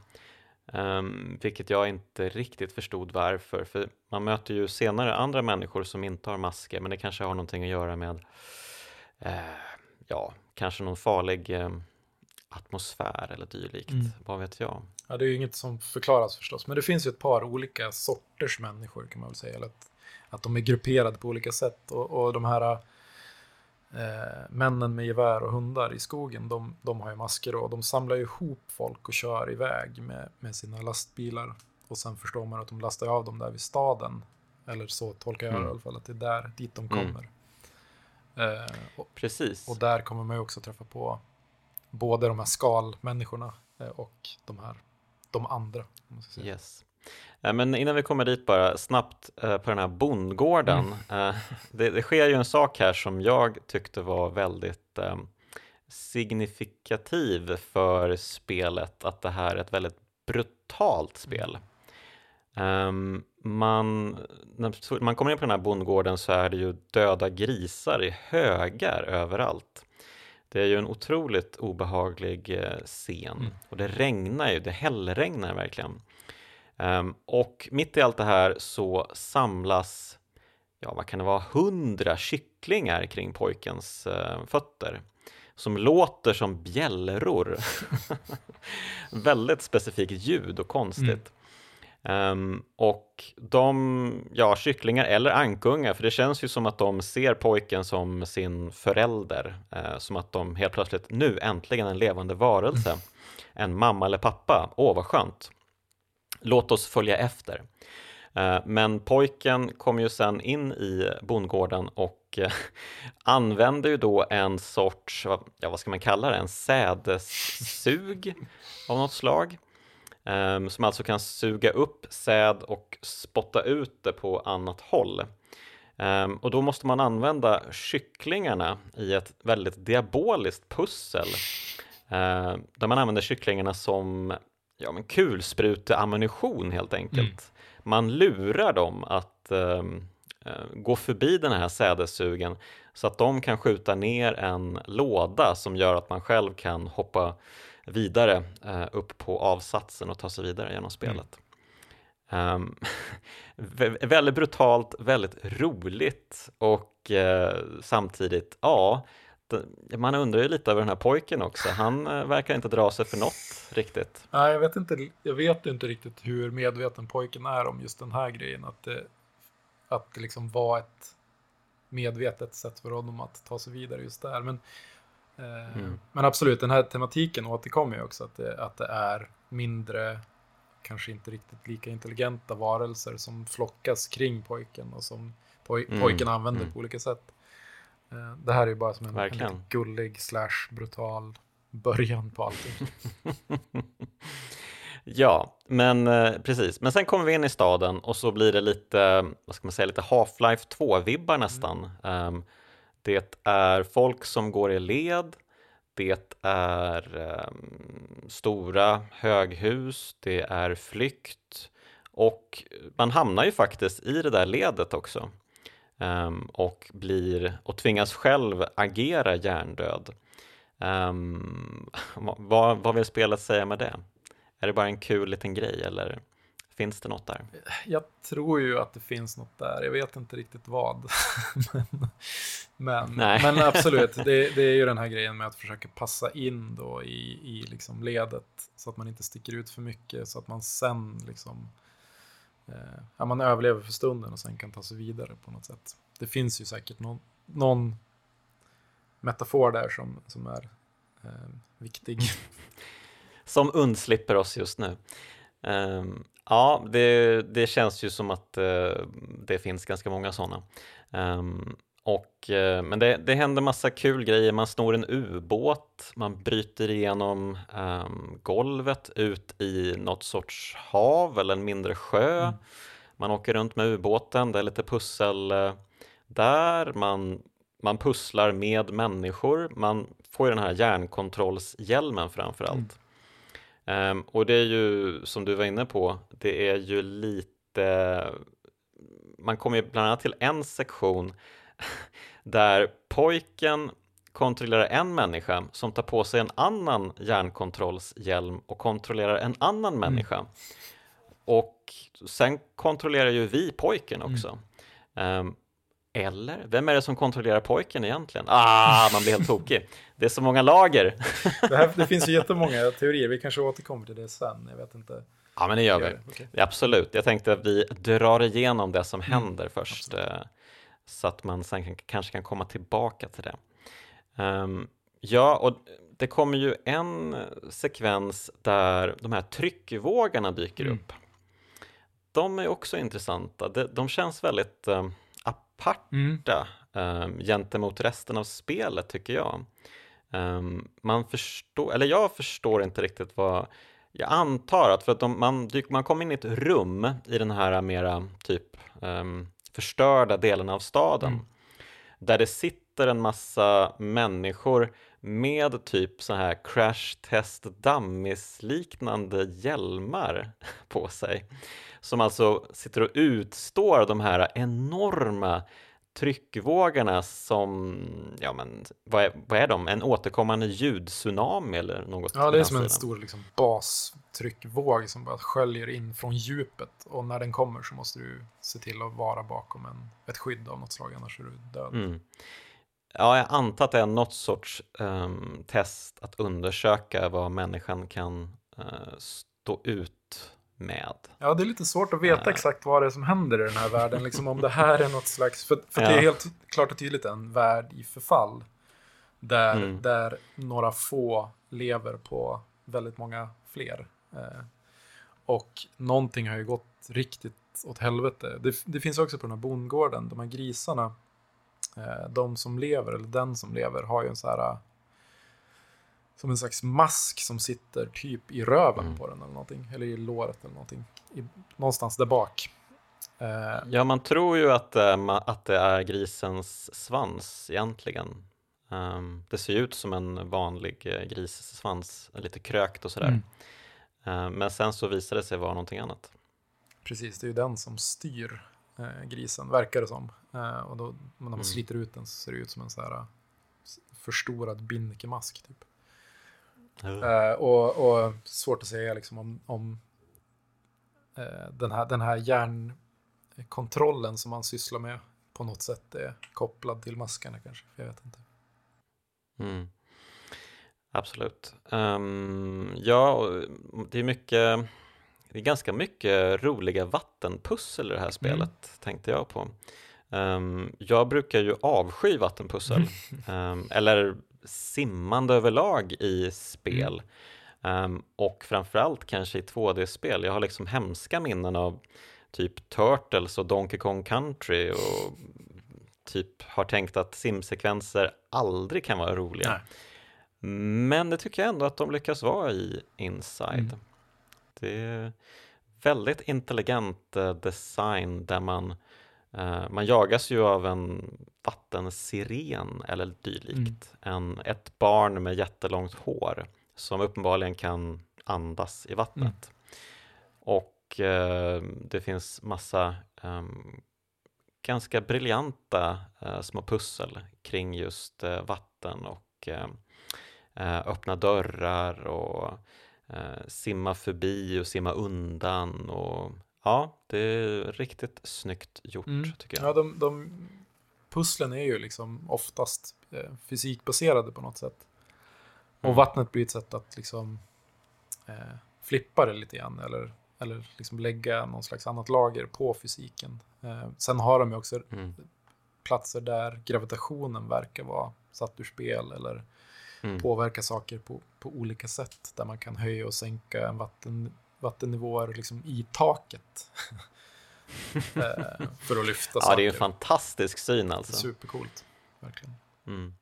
Um, vilket jag inte riktigt förstod varför, för man möter ju senare andra människor som inte har masker, men det kanske har någonting att göra med, uh, ja, kanske någon farlig uh, atmosfär eller dylikt, mm. vad vet jag. Ja, det är ju inget som förklaras förstås, men det finns ju ett par olika sorters människor kan man väl säga, eller att, att de är grupperade på olika sätt och, och de här eh, männen med gevär och hundar i skogen, de, de har ju masker och de samlar ihop folk och kör iväg med, med sina lastbilar. Och sen förstår man att de lastar av dem där vid staden. Eller så tolkar jag mm. i alla fall, att det är där, dit de mm. kommer. Mm. Eh, och, Precis. Och där kommer man ju också träffa på både de här skalmänniskorna eh, och de här, de andra. Yes. Eh, men innan vi kommer dit bara snabbt eh, på den här bondgården. Mm. Eh, det, det, sker ju en sak här som jag tyckte var väldigt signifikativ för spelet, att det här är ett väldigt brutalt spel. Um, man, när man kommer in på den här bondgården så är det ju döda grisar i högar överallt. Det är ju en otroligt obehaglig scen mm. och det regnar ju, det hällregnar verkligen. Um, och mitt i allt det här så samlas, ja vad kan det vara, hundra kycklingar kring pojkens uh, fötter som låter som bjällror. Väldigt specifikt ljud och konstigt. Um, och de, ja, kycklingar eller ankungar, för det känns ju som att de ser pojken som sin förälder, uh, som att de helt plötsligt, nu äntligen en levande varelse, en mamma eller pappa, åh vad skönt. Låt oss följa efter. Eh, men pojken kom ju sen in i bondgården och eh, använde ju då en sorts, ja vad ska man kalla det, en sädessug av något slag ehm, som alltså kan suga upp säd och spotta ut det på annat håll. Ehm, och då måste man använda kycklingarna i ett väldigt diaboliskt pussel eh, där man använder kycklingarna som ja, men kulspruteammunition helt enkelt. Mm. Man lurar dem att um, uh, gå förbi den här sädessugen så att de kan skjuta ner en låda som gör att man själv kan hoppa vidare eh, upp på avsatsen och ta sig vidare genom mm. spelet. Mm. Um, väldigt brutalt, väldigt roligt och uh, samtidigt, ja, man undrar ju lite över den här pojken också. Han uh, verkar inte dra sig för något riktigt. Nej, jag vet inte, jag vet inte riktigt hur medveten pojken är om just den här grejen. Att det, att det liksom var ett medvetet sätt för honom att ta sig vidare just där. Men Eh, mm. Men absolut, den här tematiken återkommer ju också, att det, att det är mindre, kanske inte riktigt lika intelligenta varelser som flockas kring pojken och som poj mm. pojken använder mm. på olika sätt. Eh, det här är ju bara som en, en gullig slash brutal början på allting. ja, men eh, precis. Men sen kommer vi in i staden och så blir det lite, vad ska man säga, lite Half-Life 2-vibbar nästan. Mm. Um, det är folk som går i led. Det är um, stora höghus. Det är flykt. Och man hamnar ju faktiskt i det där ledet också. Um, och, blir, och tvingas själv agera hjärndöd. Um, vad, vad vill spelet säga med det? Är det bara en kul liten grej eller? Finns det något där? Jag tror ju att det finns något där. Jag vet inte riktigt vad. men, men, men, absolut, det, det, är ju den här grejen med att försöka passa in då i, i liksom ledet så att man inte sticker ut för mycket så att man sen liksom Eh, ja, man överlever för stunden och sen kan ta sig vidare på något sätt. Det finns ju säkert någon, någon metafor där som, som är eh, viktig. Som undslipper oss just nu. Um, Ja, det, det känns ju som att uh, det finns ganska många sådana. Um, ehm, och, uh, men det, det händer massa kul grejer. Man snor en ubåt, man bryter igenom um, golvet ut i något sorts hav eller en mindre sjö. Mm. Man åker runt med ubåten, det är lite pussel uh, där. Man, man pusslar med människor. Man får ju den här järnkontrollshjälmen framför allt. Mm. Um, och det är ju, som du var inne på, det är ju lite, man kommer ju bland annat till en sektion där pojken kontrollerar en människa som tar på sig en annan hjärnkontrollshjälm och kontrollerar en annan mm. människa. Och sen kontrollerar ju vi pojken också. Mm. Um, eller, vem är det som kontrollerar pojken egentligen? Ah, man blir helt tokig. Det är så många lager. det, här, det finns ju jättemånga teorier, vi kanske återkommer till det sen, jag vet inte. Ja, men det gör vi. Okay. Absolut, jag tänkte att vi drar igenom det som mm, händer först, absolut. Så att man sen kan, kanske kan komma tillbaka till det. Um, ja, och det kommer ju en sekvens där de här tryckvågarna dyker mm. upp. De är också intressanta, de, de känns väldigt um, aparta mm. um, gentemot resten av spelet tycker jag. Um, man förstår, eller jag förstår inte riktigt vad, jag antar att för att de, man, man kommer in i ett rum i den här mera typ um, förstörda delen av staden mm. där det sitter en massa människor med typ så här crash test dummies liknande hjälmar på sig som alltså sitter och utstår de här enorma tryckvågorna som, ja men vad är, vad är de? En återkommande ljudtsunami eller något? Ja, det är som en stor liksom, bastryckvåg som bara sköljer in från djupet och när den kommer så måste du se till att vara bakom en, ett skydd av något slag, annars är du död. Mm. Ja, jag antar att det är något sorts um, test att undersöka vad människan kan uh, stå ut med. Ja, det är lite svårt att veta Eh. exakt vad det är som händer i den här världen. Liksom om det här är något slags... För, för det Ja. är helt klart och tydligt en värld i förfall. Där, Mm. där några få lever på väldigt många fler. Eh, och någonting har ju gått riktigt åt helvete. Det, det finns också på den här bondgården, de här grisarna. Eh, de som lever, eller den som lever, har ju en så här... Som en slags mask som sitter typ i röven Mm. på den eller någonting. Eller i låret eller någonting. I, någonstans där bak. Eh, Ja, man tror ju att, ma- att det är grisens svans egentligen. Ehm, det ser ju ut som en vanlig eh, grissvans, lite krökt och sådär. Mm. Ehm, men sen så visade det sig vara någonting annat. Precis, det är ju den som styr grisen, verkar det som. Och då, när man Mm. sliter ut den så ser det ut som en så här förstorad binnikemask. Typ. Eh, och, och svårt att säga liksom om, om eh, den, här, den här hjärnkontrollen som man sysslar med på något sätt är kopplad till maskarna kanske. Jag vet inte. Mm. Absolut. Ehm, ja, det är mycket, det är ganska mycket roliga vattenpussel i det här spelet, tänkte jag på. Ehm, jag brukar ju avsky vattenpussel, Ehm, eller simmande överlag i spel. Ehm, och framförallt kanske i 2D-spel. Jag har liksom hemska minnen av typ Turtles och Donkey Kong Country och typ har tänkt att simsekvenser aldrig kan vara roliga. Nej. Men det tycker jag ändå att de lyckas vara i Inside. Mm. Det är väldigt intelligent eh, design där man, man jagas ju av en vattensiren eller dylikt. En, ett barn med jättelångt hår som uppenbarligen kan andas i vattnet. Och eh, det finns massa ehm, ganska briljanta eh, små pussel kring just eh, vatten och eh, eh, öppna dörrar och eh, simma förbi och simma undan och ja, det är riktigt snyggt gjort Mm. tycker jag. Ja, de, de pusslen är ju liksom oftast eh, fysikbaserade på något sätt. Och Mm. vattnet blir ett sätt att liksom eh, flippa det lite grann eller, eller liksom lägga någon slags annat lager på fysiken. Eh, sen har de ju också Mm. platser där gravitationen verkar vara satt ur spel eller Mm. påverka saker på, på olika sätt. Där man kan höja och sänka en vatten, vattennivåer liksom i taket. eh, för att lyfta Ja, saker. det är en fantastisk syn alltså. Supercoolt. Verkligen. Mm.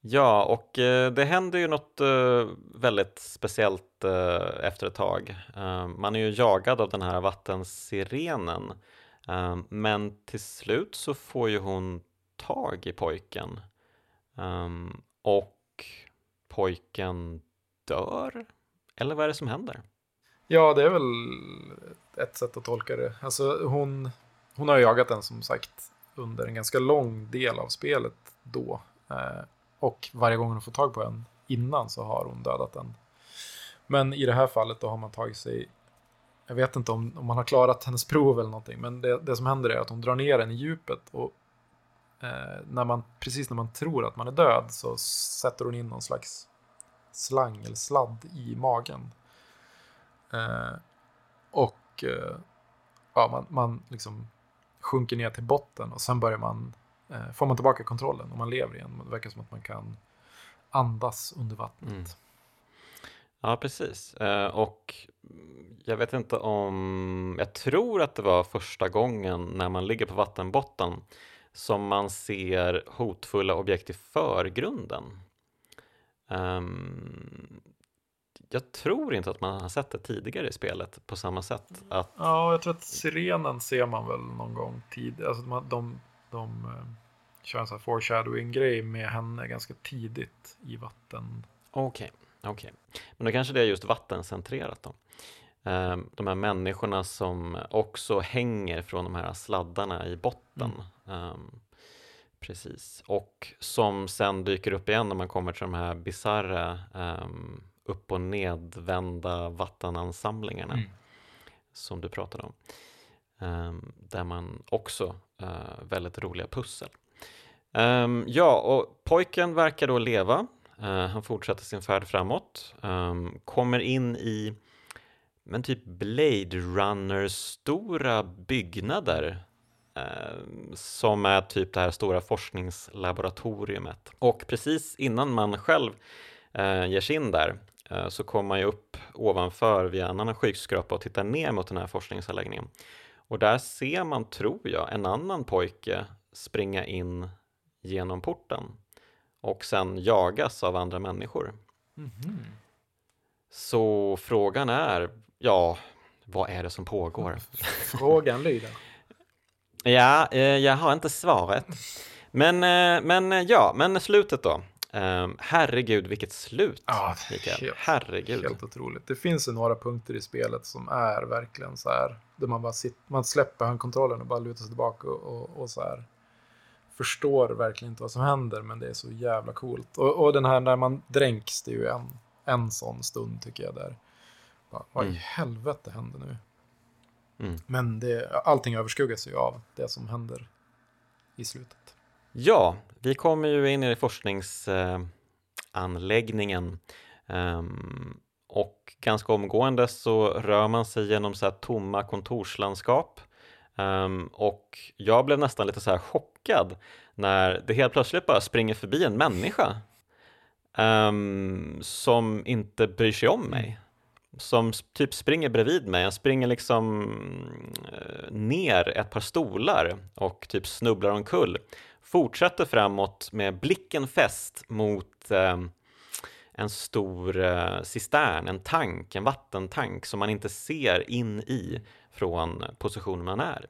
Ja, och eh, det händer ju något eh, väldigt speciellt efter ett tag. Man är ju jagad av den här vattensirenen, men till slut så får ju hon tag i pojken och pojken dör. Eller vad är det som händer? Ja, det är väl ett sätt att tolka det. Alltså hon, hon har jagat den som sagt under en ganska lång del av spelet då. Eh, och varje gång hon får tag på en innan så har hon dödat den. Men i det här fallet då har man tagit sig jag vet inte om, om man har klarat hennes prov eller någonting, men det, det som händer är att hon drar ner den i djupet och eh, när man, precis när man tror att man är död så sätter hon in någon slags slang eller sladd i magen. Eh, och eh, ja, man, man liksom sjunker ner till botten och sen börjar man, eh, får man tillbaka kontrollen och man lever igen. Det verkar som att man kan andas under vattnet. Mm. Ja, precis. Eh, och jag vet inte om, jag tror att det var första gången när man ligger på vattenbotten som man ser hotfulla objekt i förgrunden. Ehm, jag tror inte att man har sett det tidigare i spelet på samma sätt. Att, Ja, jag tror att sirenen ser man väl någon gång tidigare. Alltså de, de, de eh, kör en sån här foreshadowing-grej med henne ganska tidigt i vatten. Okej, okej. Men då kanske det är just vattencentrerat då. Ehm, De här människorna som också hänger från de här sladdarna i botten. Ehm, Precis, och som sen dyker upp igen när man kommer till de här bisarra um, upp och nedvända vattenansamlingarna Mm. som du pratade om. Ehm, där man också uh, väldigt roliga pussel. Ehm, ja, och pojken verkar då leva. Eh, han fortsätter sin färd framåt. ehm, kommer in i men typ Blade Runner-stora byggnader som är typ det här stora forskningslaboratoriumet. Och precis innan man själv eh, ger sig in där eh, så kommer man ju upp ovanför via en annan skyskrapa och tittar ner mot den här forskningsanläggningen. Och där ser man, tror jag, en annan pojke springa in genom porten och sen jagas av andra människor. Mm -hmm. Så frågan är, ja, vad är det som pågår? Frågan lyder. Ja, eh, jag har inte svaret. Men, eh, men eh, ja, men slutet då. Um, herregud, vilket slut, ja, Mikael. Helt, herregud. Helt otroligt. Det finns ju några punkter i spelet som är verkligen så här, där man bara sitter, man släpper handkontrollen och bara lutar sig tillbaka och, och, och så här förstår verkligen inte vad som händer, men det är så jävla coolt. Och, och den här när man dränks, det är ju en, en sån stund tycker jag där. Bara, vad i mm. helvete händer nu? Mm. Men det, allting överskuggas ju av det som händer i slutet. Ja, vi kommer ju in i forskningsanläggningen um, och ganska omgående så rör man sig genom så här tomma kontorslandskap um, och jag blev nästan lite så här chockad när det helt plötsligt bara springer förbi en människa um, som inte bryr sig om mig som typ springer bredvid mig. Han springer liksom eh, ner ett par stolar och typ snubblar omkull fortsätter framåt med blicken fäst mot eh, en stor eh, cistern, en tank, en vattentank som man inte ser in i från positionen man är.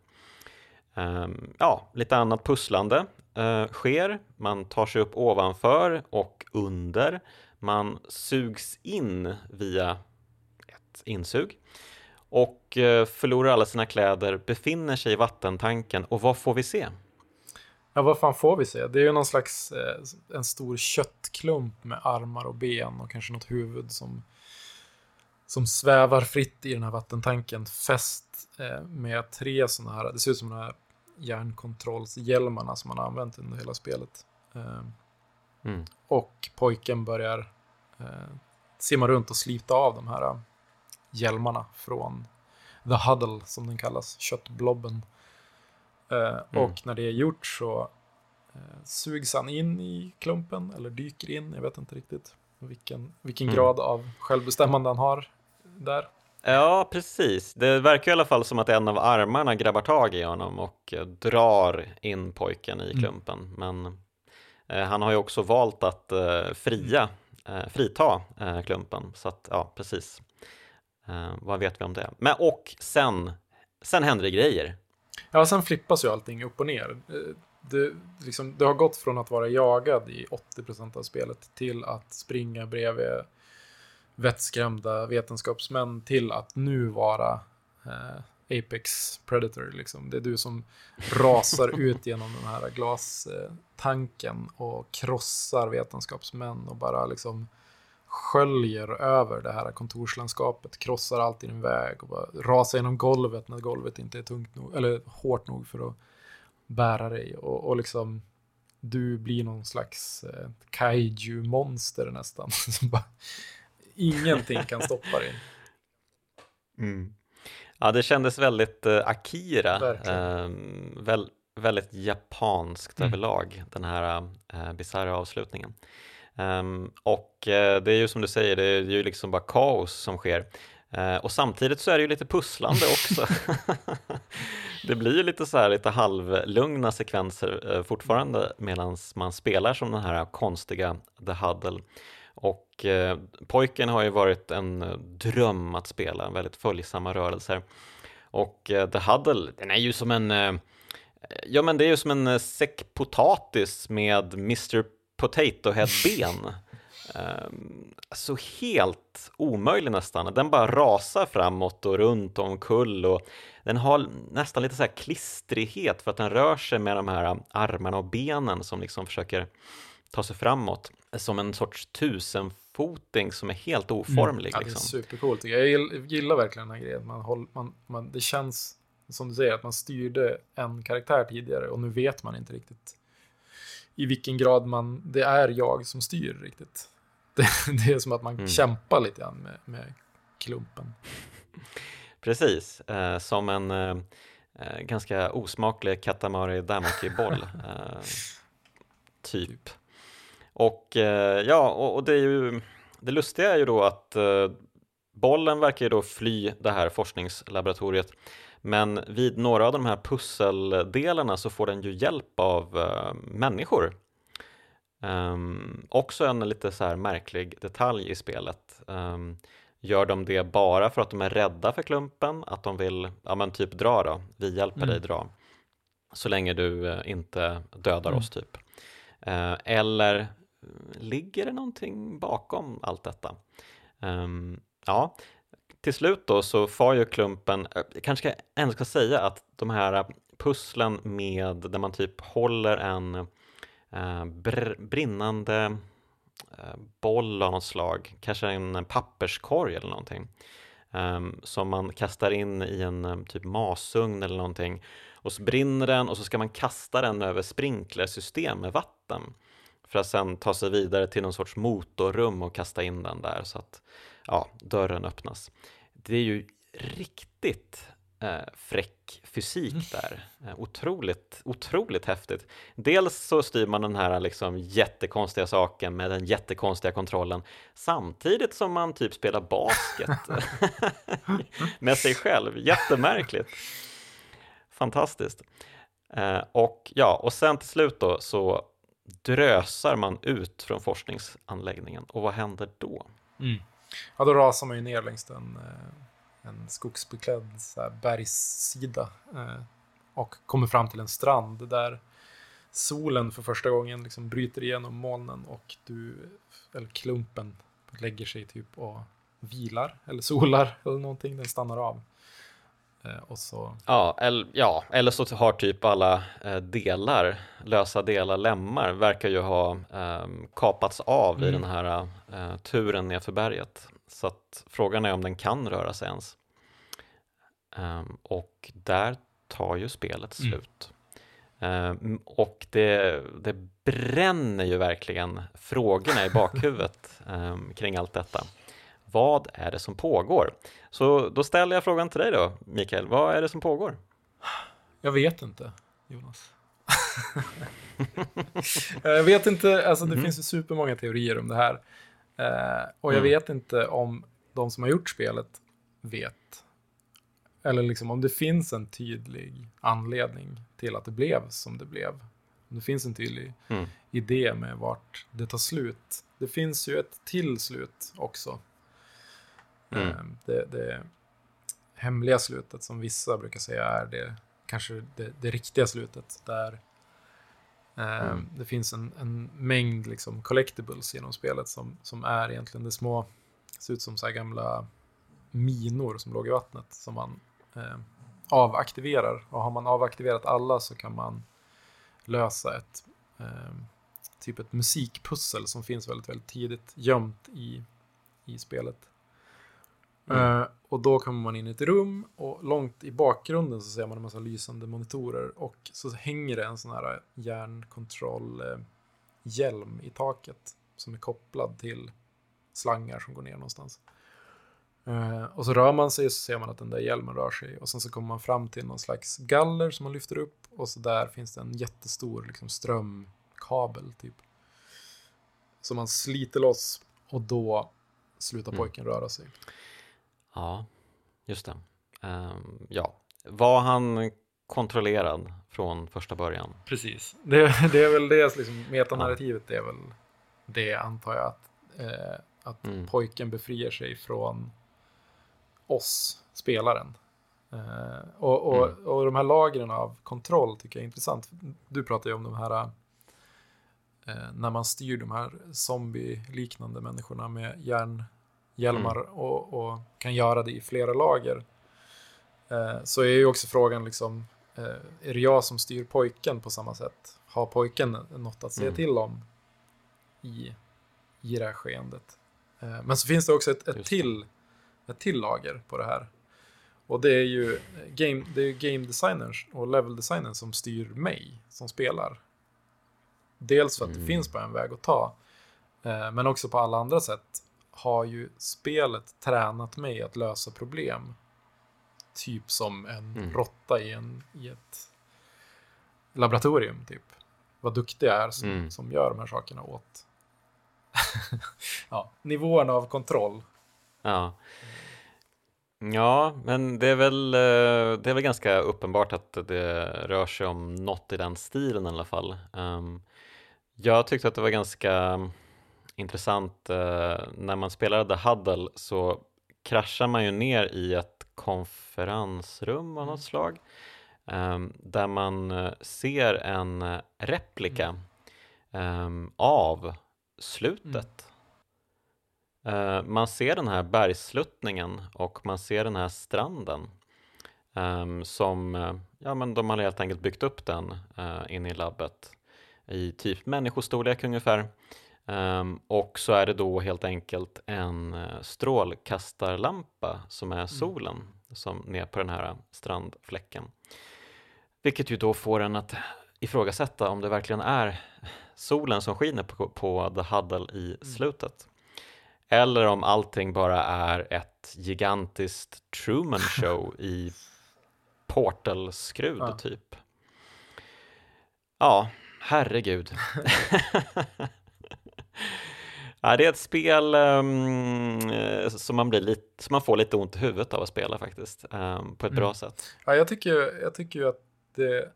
Um, ja, lite annat pusslande uh, sker. Man tar sig upp ovanför och under. Man sugs in via insug och uh, förlorar alla sina kläder, befinner sig i vattentanken och vad får vi se? Ja, vad fan får vi se? Det är ju någon slags eh, en stor köttklump med armar och ben och kanske något huvud som, som svävar fritt i den här vattentanken fäst eh, med tre sådana här, det ser ut som de här järnkontrollshjälmarna som man har använt under hela spelet. Eh, mm. Och pojken börjar eh, simma runt och slita av de här eh, hjälmarna från The Huddle som den kallas, köttblobben. Eh, mm. Och när det är gjort så eh, sugs han in i klumpen eller dyker in. Jag vet inte riktigt vilken, vilken mm. grad av självbestämmande han har där. Ja, precis. Det verkar i alla fall som att en av armarna grabbar tag i honom och eh, drar in pojken i mm. klumpen. Mm. Men eh, han har ju också valt att eh, fria, eh, frita klumpen. Så att, ja, precis. Vad vet vi om det? Men och sen, sen händer det grejer. Ja, sen flippas ju allting upp och ner. Eh, det, liksom, det har gått från att vara jagad i 80% av spelet till att springa bredvid vettskrämda vetenskapsmän till att nu vara eh, Apex Predator. Liksom. Det är du som rasar ut genom den här glastanken och krossar vetenskapsmän och bara liksom sköljer över det här kontorslandskapet, krossar allt i din väg och bara rasar genom golvet när golvet inte är tungt nog, eller hårt nog för att bära dig. Och, och liksom, du blir någon slags eh, kaiju-monster nästan. bara, ingenting kan stoppa dig. Mm. Ja, det kändes väldigt uh, Akira, uh, väl, väldigt japanskt mm. överlag, den här uh, bisarra avslutningen. Um, och uh, det är ju som du säger, det är ju liksom bara kaos som sker. Uh, och samtidigt så är det ju lite pusslande också. det blir ju lite så här lite halvlugna sekvenser uh, fortfarande medan man spelar som den här konstiga The Huddle. Och pojken har ju varit en dröm att spela, väldigt följsamma rörelser. Och The Huddle, den är ju som en Ja men det är ju som en säck potatis med Mr Potato Head-ben. Um, så helt omöjlig nästan. Den bara rasar framåt och runt och omkull och den har nästan lite så här klistrighet för att den rör sig med de här armarna och benen som liksom försöker ta sig framåt som en sorts tusenfoting som är helt oformlig. Mm. Ja, det är liksom. supercoolt. Jag gillar verkligen den här grejen. Man håller, man, man, det känns som du säger att man styrde en karaktär tidigare och nu vet man inte riktigt i vilken grad man, det är jag som styr riktigt. Det, det är som att man mm. kämpar lite grann med, med klumpen. Precis, eh, som en eh, eh ganska osmaklig Katamari Damacy-boll. Eh, typ. Och eh, ja, och, och, det är ju det lustiga är ju då att eh, bollen verkar ju då fly det här forskningslaboratoriet men vid några av de här pusseldelarna så får den ju hjälp av uh, människor. Um, också en lite så här märklig detalj i spelet. Um, gör de det bara för att de är rädda för klumpen? Att de vill, ja men typ dra då, vi hjälper mm. dig dra. Så länge du uh, inte dödar mm. oss typ. Uh, eller ligger det någonting bakom allt detta? Um, ja, till slut då så far ju klumpen, eh, jag kanske ändå ska säga att de här pusslen med där man typ håller en eh, br brinnande eh, boll av något slag, kanske en papperskorg eller någonting eh, som man kastar in i en eh, typ masugn eller någonting och så brinner den och så ska man kasta den över sprinklersystem med vatten för att sen ta sig vidare till någon sorts motorrum och kasta in den där. Så att ja, dörren öppnas. Det är ju riktigt eh, fräck fysik mm. där. Eh, otroligt, otroligt häftigt. Dels så styr man den här liksom jättekonstiga saken med den jättekonstiga kontrollen samtidigt som man typ spelar basket med sig själv. Jättemärkligt. Fantastiskt. Eh, och ja, och sen till slut då så drösar man ut från forskningsanläggningen och vad händer då? Mm. Ja, då rasar man ju ner längs en, eh, en skogsbeklädd så här, bergssida eh, och kommer fram till en strand där solen för första gången liksom bryter igenom molnen och du, eller klumpen, lägger sig typ och vilar eller solar eller någonting. Den stannar av. Eh, och så... ja, eller, ja, eller så har typ alla eh, delar, lösa delar, lemmar, verkar ju ha eh, kapats av mm. i den här eh, turen nerför berget. Så att frågan är om den kan röra sig ens. Um, och där tar ju spelet mm. slut. Mm. Um, och det, det bränner ju verkligen frågorna i bakhuvudet um, kring allt detta. Vad är det som pågår? Så då ställer jag frågan till dig då, Mikael. Vad är det som pågår? Jag vet inte, Jonas. jag vet inte, alltså det mm. finns ju supermånga teorier om det här. Uh, och jag mm. vet inte om de som har gjort spelet vet. Eller liksom om det finns en tydlig anledning till att det blev som det blev. Om det finns en tydlig mm. idé med vart det tar slut. Det finns ju ett till slut också. Mm. Ehm, det, det hemliga slutet som vissa brukar säga är det kanske det, det riktiga slutet. Där ehm, mm. det finns en, en mängd liksom collectibles genom spelet som, som är egentligen det små, ser ut som så gamla minor som låg i vattnet som man eh, avaktiverar. Och har man avaktiverat alla så kan man lösa ett eh, typ ett musikpussel som finns väldigt, väldigt tidigt gömt i, i spelet. Mm. Uh, och då kommer man in i ett rum och långt i bakgrunden så ser man en massa lysande monitorer och så hänger det en sån här hjärnkontrollhjälm i taket som är kopplad till slangar som går ner någonstans. Uh, och så rör man sig och så ser man att den där hjälmen rör sig och sen så kommer man fram till någon slags galler som man lyfter upp och så där finns det en jättestor liksom, strömkabel typ. Som man sliter loss och då slutar mm. pojken röra sig. Ja, just det. Um, ja, var han kontrollerad från första början? Precis, det, det är väl det, liksom, metanarrativet ja. är väl det antar jag att, eh, att mm. pojken befriar sig från oss, spelaren. Eh, och, och, mm. och de här lagren av kontroll tycker jag är intressant. Du pratar ju om de här eh, när man styr de här zombie-liknande människorna med järn hjälmar mm. och, och, kan göra det i flera lager. Eh, så är ju också frågan liksom, eh, är det jag som styr pojken på samma sätt? Har pojken något att säga mm. till om i, i det här skeendet? Eh, men så finns det också ett, ett, till, ett till lager på det här. Och det är ju game, det är game designers och level designers som styr mig som spelar. Dels för att mm. det finns bara en väg att ta, eh, men också på alla andra sätt har ju spelet tränat mig att lösa problem typ som en Mm. råtta i, en, i ett laboratorium. Typ. Vad duktig jag är som, Mm. som gör de här sakerna åt ja, nivåerna av kontroll. Ja. Ja, men det är, väl, eh, det är väl ganska uppenbart att det rör sig om något i den stilen i alla fall. Ehm, Jag tyckte att det var ganska intressant eh, när man spelade The Huddle så kraschar man ju ner i ett konferensrum av något slag ehm, där man eh, ser en eh, replika ehm, av slutet. Eh, man ser den här bergssluttningen och man ser den här stranden ehm, som, ja men de har helt enkelt byggt upp den inne i labbet i typ människostorlek ungefär. Ehm, och så är det då helt enkelt en eh, strålkastarlampa som är solen som ner på den här strandfläcken. Vilket ju då får en att ifrågasätta om det verkligen är solen som skiner på, på The Huddle i slutet. Eller om allting bara är ett gigantiskt Truman Show i Portal-skrud Ja. typ. Ja, herregud. ja, det är ett spel eh, som, man blir lite, som man får lite ont i huvudet av att spela faktiskt, ehm, på ett bra Mm. sätt. Ja, jag, tycker, jag tycker ju att det,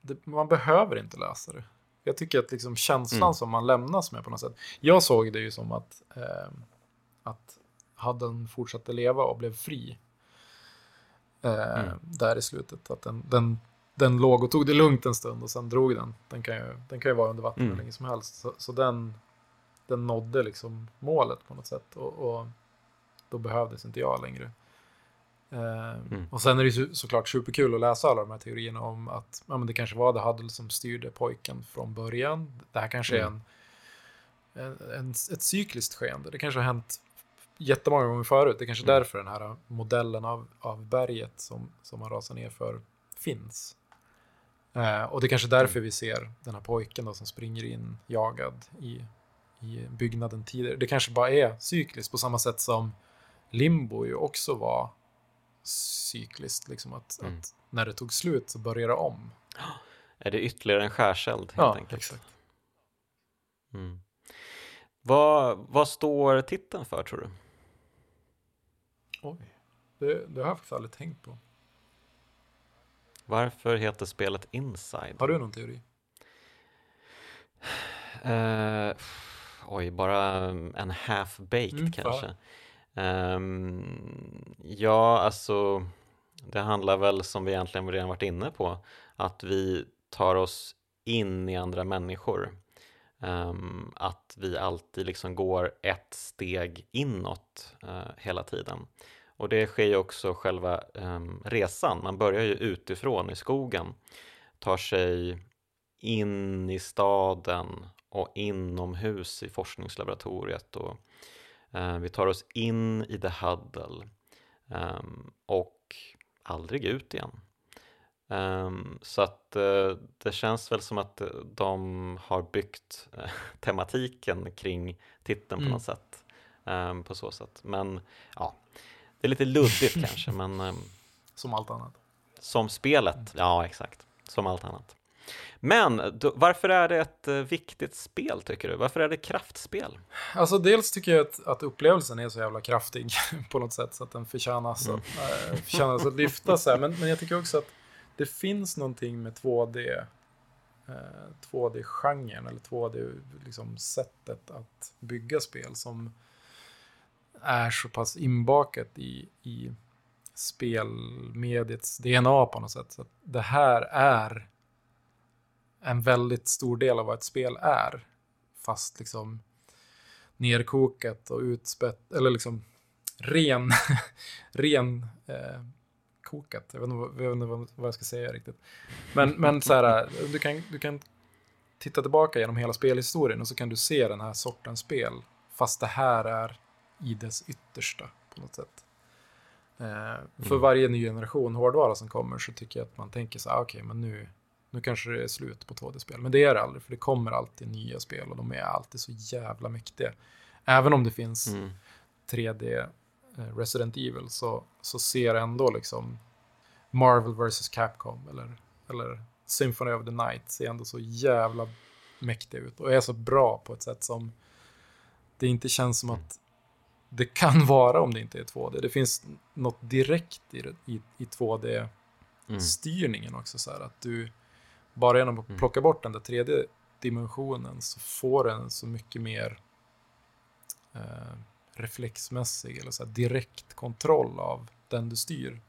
det, man behöver inte läsa det. Jag tycker att liksom känslan Mm. som man lämnas med på något sätt. Jag såg det ju som att, eh, att Hadden fortsatte leva och blev fri. Eh, Mm. Där i slutet. Att den, den, den låg och tog det lugnt en stund och sen drog den. Den kan ju, den kan ju vara under vatten hur Mm. länge som helst. Så, så den, den nådde liksom målet på något sätt. Och, och då behövdes inte jag längre. Eh, Mm. Och sen är det ju så- såklart superkul att läsa alla de här teorierna om att ja, men det kanske var The Huddle som styrde pojken från början. Det här kanske Mm. är en, en, en, ett cykliskt skeende. Det kanske har hänt jättemånga gånger förut. Det är kanske Mm. därför den här modellen av, av berget som, som man rasar ner för finns. Eh, och det är kanske därför vi ser den här pojken då, som springer in jagad i, i byggnaden tidigare. Det kanske bara är cykliskt på samma sätt som Limbo ju också var cykliskt. Liksom att, Mm. att när det tog slut så började det om. Är det ytterligare en skärseld helt Ja, enkelt? exakt. Mm. Vad, vad står titeln för tror du? Oj, det, det har jag faktiskt aldrig tänkt på. Varför heter spelet Inside? Har du någon teori? Eh, oj, bara en half-baked Mm, kanske. Ehm, ja, alltså det handlar väl som vi egentligen redan varit inne på, att vi tar oss in i andra människor. Ehm, att vi alltid liksom går ett steg inåt eh, hela tiden. Och det sker ju också själva ehm, resan. Man börjar ju utifrån i skogen, tar sig in i staden och inomhus i forskningslaboratoriet och eh, vi tar oss in i The Huddle ehm, och aldrig ut igen. Ehm, så att eh, det känns väl som att eh, de har byggt eh, tematiken kring titeln på Mm. något sätt. ehm, på så sätt. Men ja, det är lite luddigt kanske, men ehm, Som allt annat. som spelet, ja exakt, som allt annat. Men då, varför är det ett eh, viktigt spel tycker du? Varför är det kraftspel? Alltså dels tycker jag att, att upplevelsen är så jävla kraftig på något sätt så att den förtjänas, Mm. att, äh, förtjänas att lyftas. här. Men, men jag tycker också att det finns någonting med 2D, eh, 2D-genren eller 2D-sättet liksom, sättet att bygga spel som är så pass inbakat i, i spelmediets DNA på något sätt. Så att det här är en väldigt stor del av vad ett spel är. Fast liksom nerkokat och utspätt, eller liksom ren, ren eh, kokat. Jag vet inte, vad- jag vet inte vad, jag ska säga riktigt. Men, men så här, du kan, du kan titta tillbaka genom hela spelhistorien och så kan du se den här sortens spel. Fast det här är i dess yttersta på något sätt. Eh, för Mm. varje ny generation hårdvara som kommer så tycker jag att man tänker så här, "Ah, okej, men nu, nu kanske det är slut på 2D-spel. Men det är det aldrig, för det kommer alltid nya spel och de är alltid så jävla mäktiga. Även om det finns Mm. 3D eh, Resident Evil så, så ser ändå liksom Marvel vs Capcom eller, eller Symphony of the Night ser ändå så jävla mäktig ut och är så bra på ett sätt som det inte känns som att det kan vara om det inte är 2D. Det finns något direkt i, i, i 2D-styrningen också. Så här, att du bara genom att plocka bort den där tredje dimensionen så får den så mycket mer eh, reflexmässig eller så direkt kontroll av den du styr.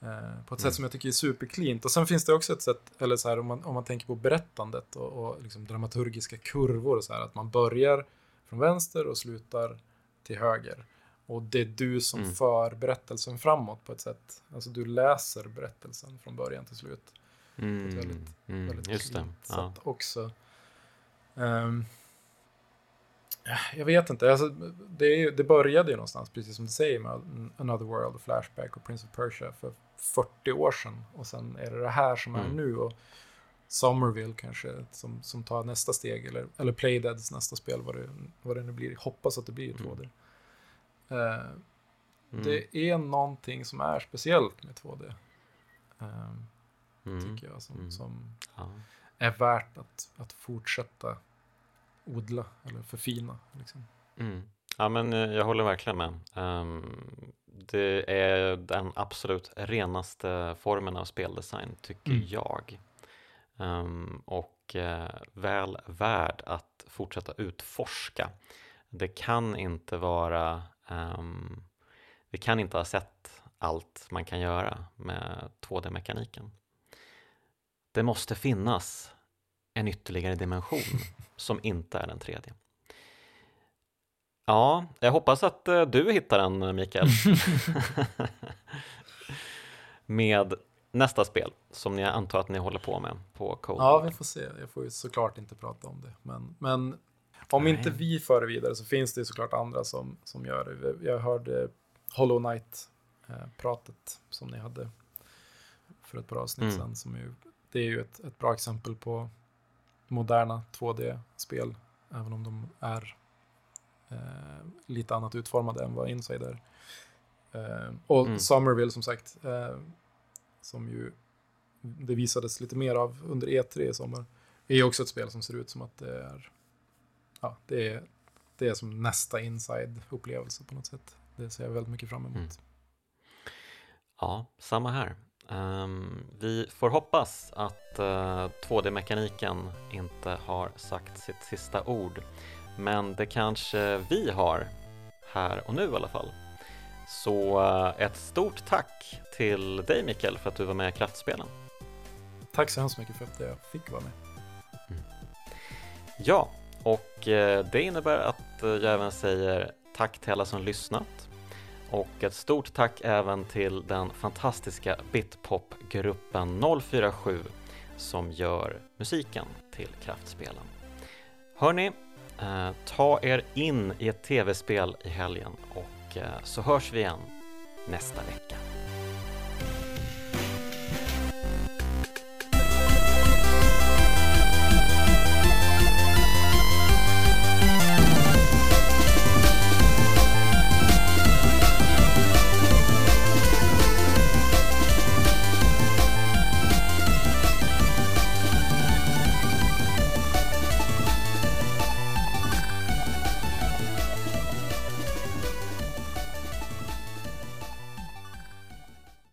Eh, på ett sätt som jag tycker är supercleant. Och sen finns det också ett sätt, eller så här om man, om man tänker på berättandet och, och liksom dramaturgiska kurvor, så här, att man börjar från vänster och slutar till höger. Och det är du som Mm. för berättelsen framåt på ett sätt. Alltså du läser berättelsen från början till slut. Mm, väldigt- mm, Väldigt just det. Ja. sätt också. Ehm, jag vet inte, alltså, det, är, det började ju någonstans, precis som du säger, med Another World, Flashback och Prince of Persia för 40 år sedan. Och sen är det det här som är Mm. nu. Och Somerville kanske, som, som tar nästa steg. Eller, eller Playdeads nästa spel, vad det, vad det nu blir. Hoppas att det blir 2D. Eh, Mm, Det är någonting som är speciellt med 2D. ehm, mm, tycker jag, som, mm. som ja. är värt att, att fortsätta odla eller förfina. Liksom. Mm. Ja, men eh, jag håller verkligen med. Ehm, det är den absolut renaste formen av speldesign, tycker Mm. jag. Ehm, och eh, väl värd att fortsätta utforska. Det kan inte vara, ehm, vi kan inte ha sett allt man kan göra med 2D-mekaniken. Det måste finnas en ytterligare dimension som inte är den tredje. Ja, jag hoppas att eh, du hittar den eh, Mikael. med nästa spel som jag antar att ni håller på med på Cold Ja, vi får se. Jag får ju såklart inte prata om det. Men, men om Nej. inte vi för det vidare så finns det ju såklart andra som, som gör det. Jag hörde Hollow Knight-pratet som ni hade för ett par avsnitt Mm. sedan. Som ju, det är ju ett, ett bra exempel på moderna 2D-spel. Även om de är eh, lite annat utformade än vad Inside är. Eh, och Mm. Somerville som sagt, eh, som ju det visades lite mer av under E3 i sommar, är också ett spel som ser ut som att det är, ja, det är, det är som nästa Inside-upplevelse på något sätt. Det ser jag väldigt mycket fram emot. Mm. Ja, samma här. Ehm, vi får hoppas att eh, 2D-mekaniken inte har sagt sitt sista ord. Men det kanske vi har här och nu i alla fall. Så eh, ett stort tack till dig Mikael för att du var med i Kraftspelen. Tack så hemskt mycket för att jag fick vara med. Ja, och eh, det innebär att jag även säger tack till alla som lyssnat och ett stort tack även till den fantastiska bitpopgruppen 047 som gör musiken till Kraftspelen. Hörni, eh, ta er in i ett tv-spel i helgen och eh, så hörs vi igen nästa vecka.